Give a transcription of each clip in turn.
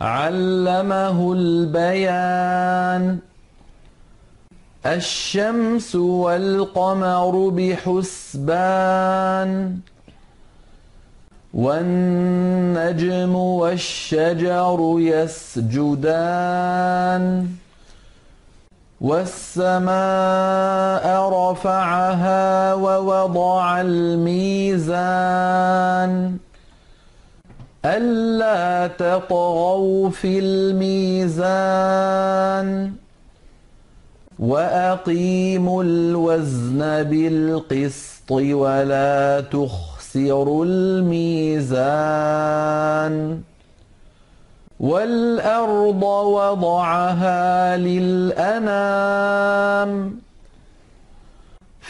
علمه البيان. الشمس والقمر بحسبان. والنجم والشجر يسجدان. والسماء رفعها ووضع الميزان. ألا تطغوا في الميزان وأقيموا الوزن بالقسط ولا تخسروا الميزان والأرض وضعها للأنام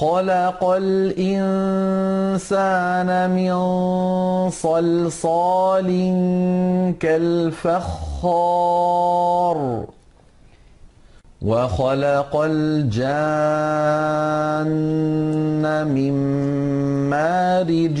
خلق الإنسان من صلصال كالفخار وخلق الجان من مارج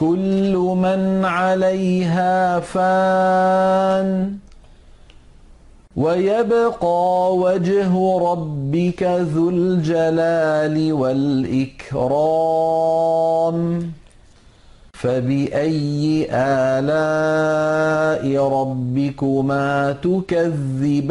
كل من عليها فان ويبقى وجه ربك ذو الجلال والإكرام فبأي آلاء ربكما تكذبان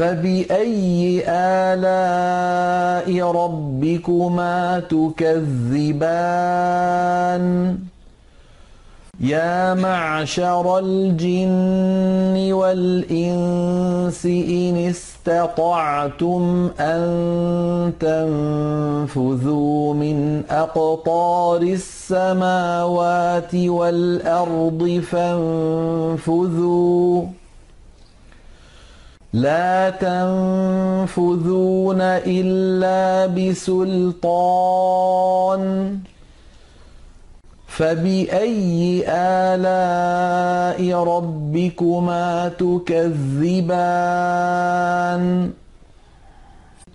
فبأي آلاء ربكما تكذبان؟ يا معشر الجن والإنس إن اسْتَطَعْتُمْ أَن تَنفُذُوا مِنْ أَقْطَارِ السَّمَاوَاتِ وَالْأَرْضِ فَانفُذُوا. لَا تَنفُذُونَ إِلَّا بِسُلْطَانٍ. فبأي آلاء ربكما تكذبان؟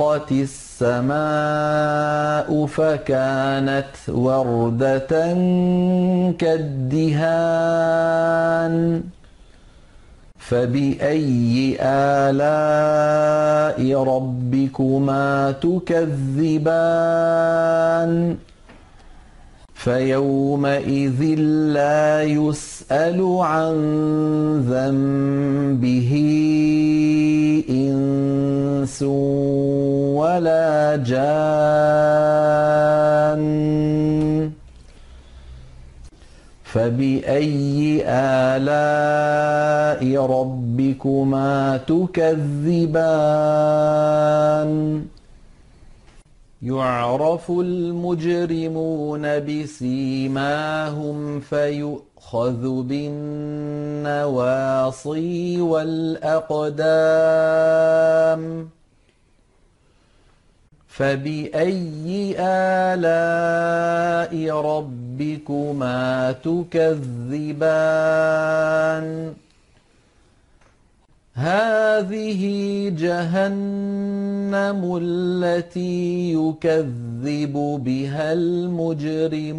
انشقت السماء فكانت وردة كالدهان. فبأي آلاء ربكما تكذبان؟ فيومئذ لا يسأل عن ذنبه إنس ولا جان. فبأي آلاء ربكما تكذبان؟ يعرف المجرمون بسيماهم فيؤخذ بالنواصي والأقدام. فبأي آلاء ربكما تكذبان هذه جهنم التي يكذب بها المجرمون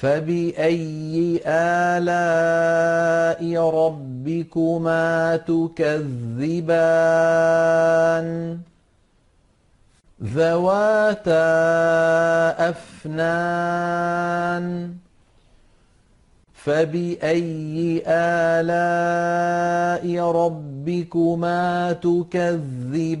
فبأي آلاء ربكما تكذبان؟ ذواتا أفنان؟ فبأي آلاء ربكما تكذبان؟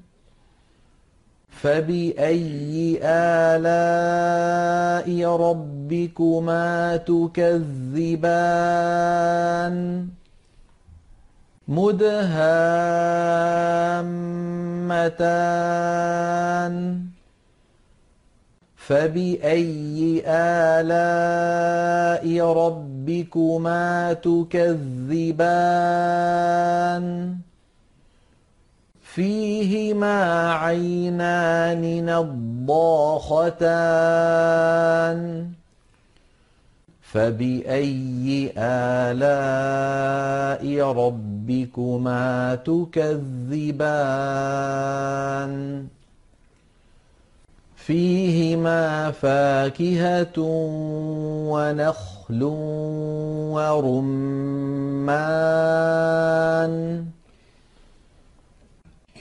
فبأي آلاء ربكما تكذبان؟ مدهامتان. فبأي آلاء ربكما تكذبان؟ فيهما عينان نضاختان. فبأي آلاء ربكما تكذبان؟ فيهما فاكهة ونخل ورمان.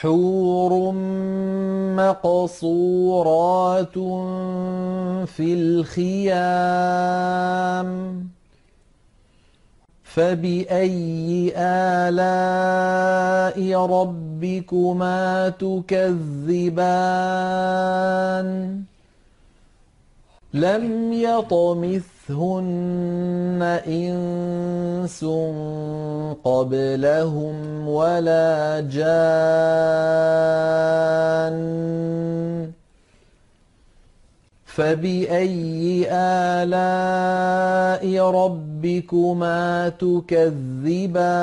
حور مقصورات في الخيام فبأي آلاء ربكما تكذبان؟ لم يطمثهن إنس قبلهم ولا جان فبأي آلاء ربكما تكذبان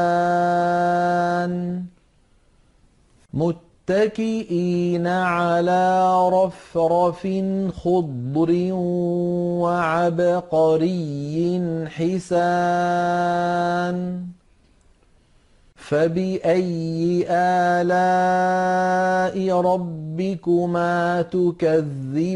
متكئين على رفرف خضر وعبقري حسان فبأي آلاء ربكما تكذبان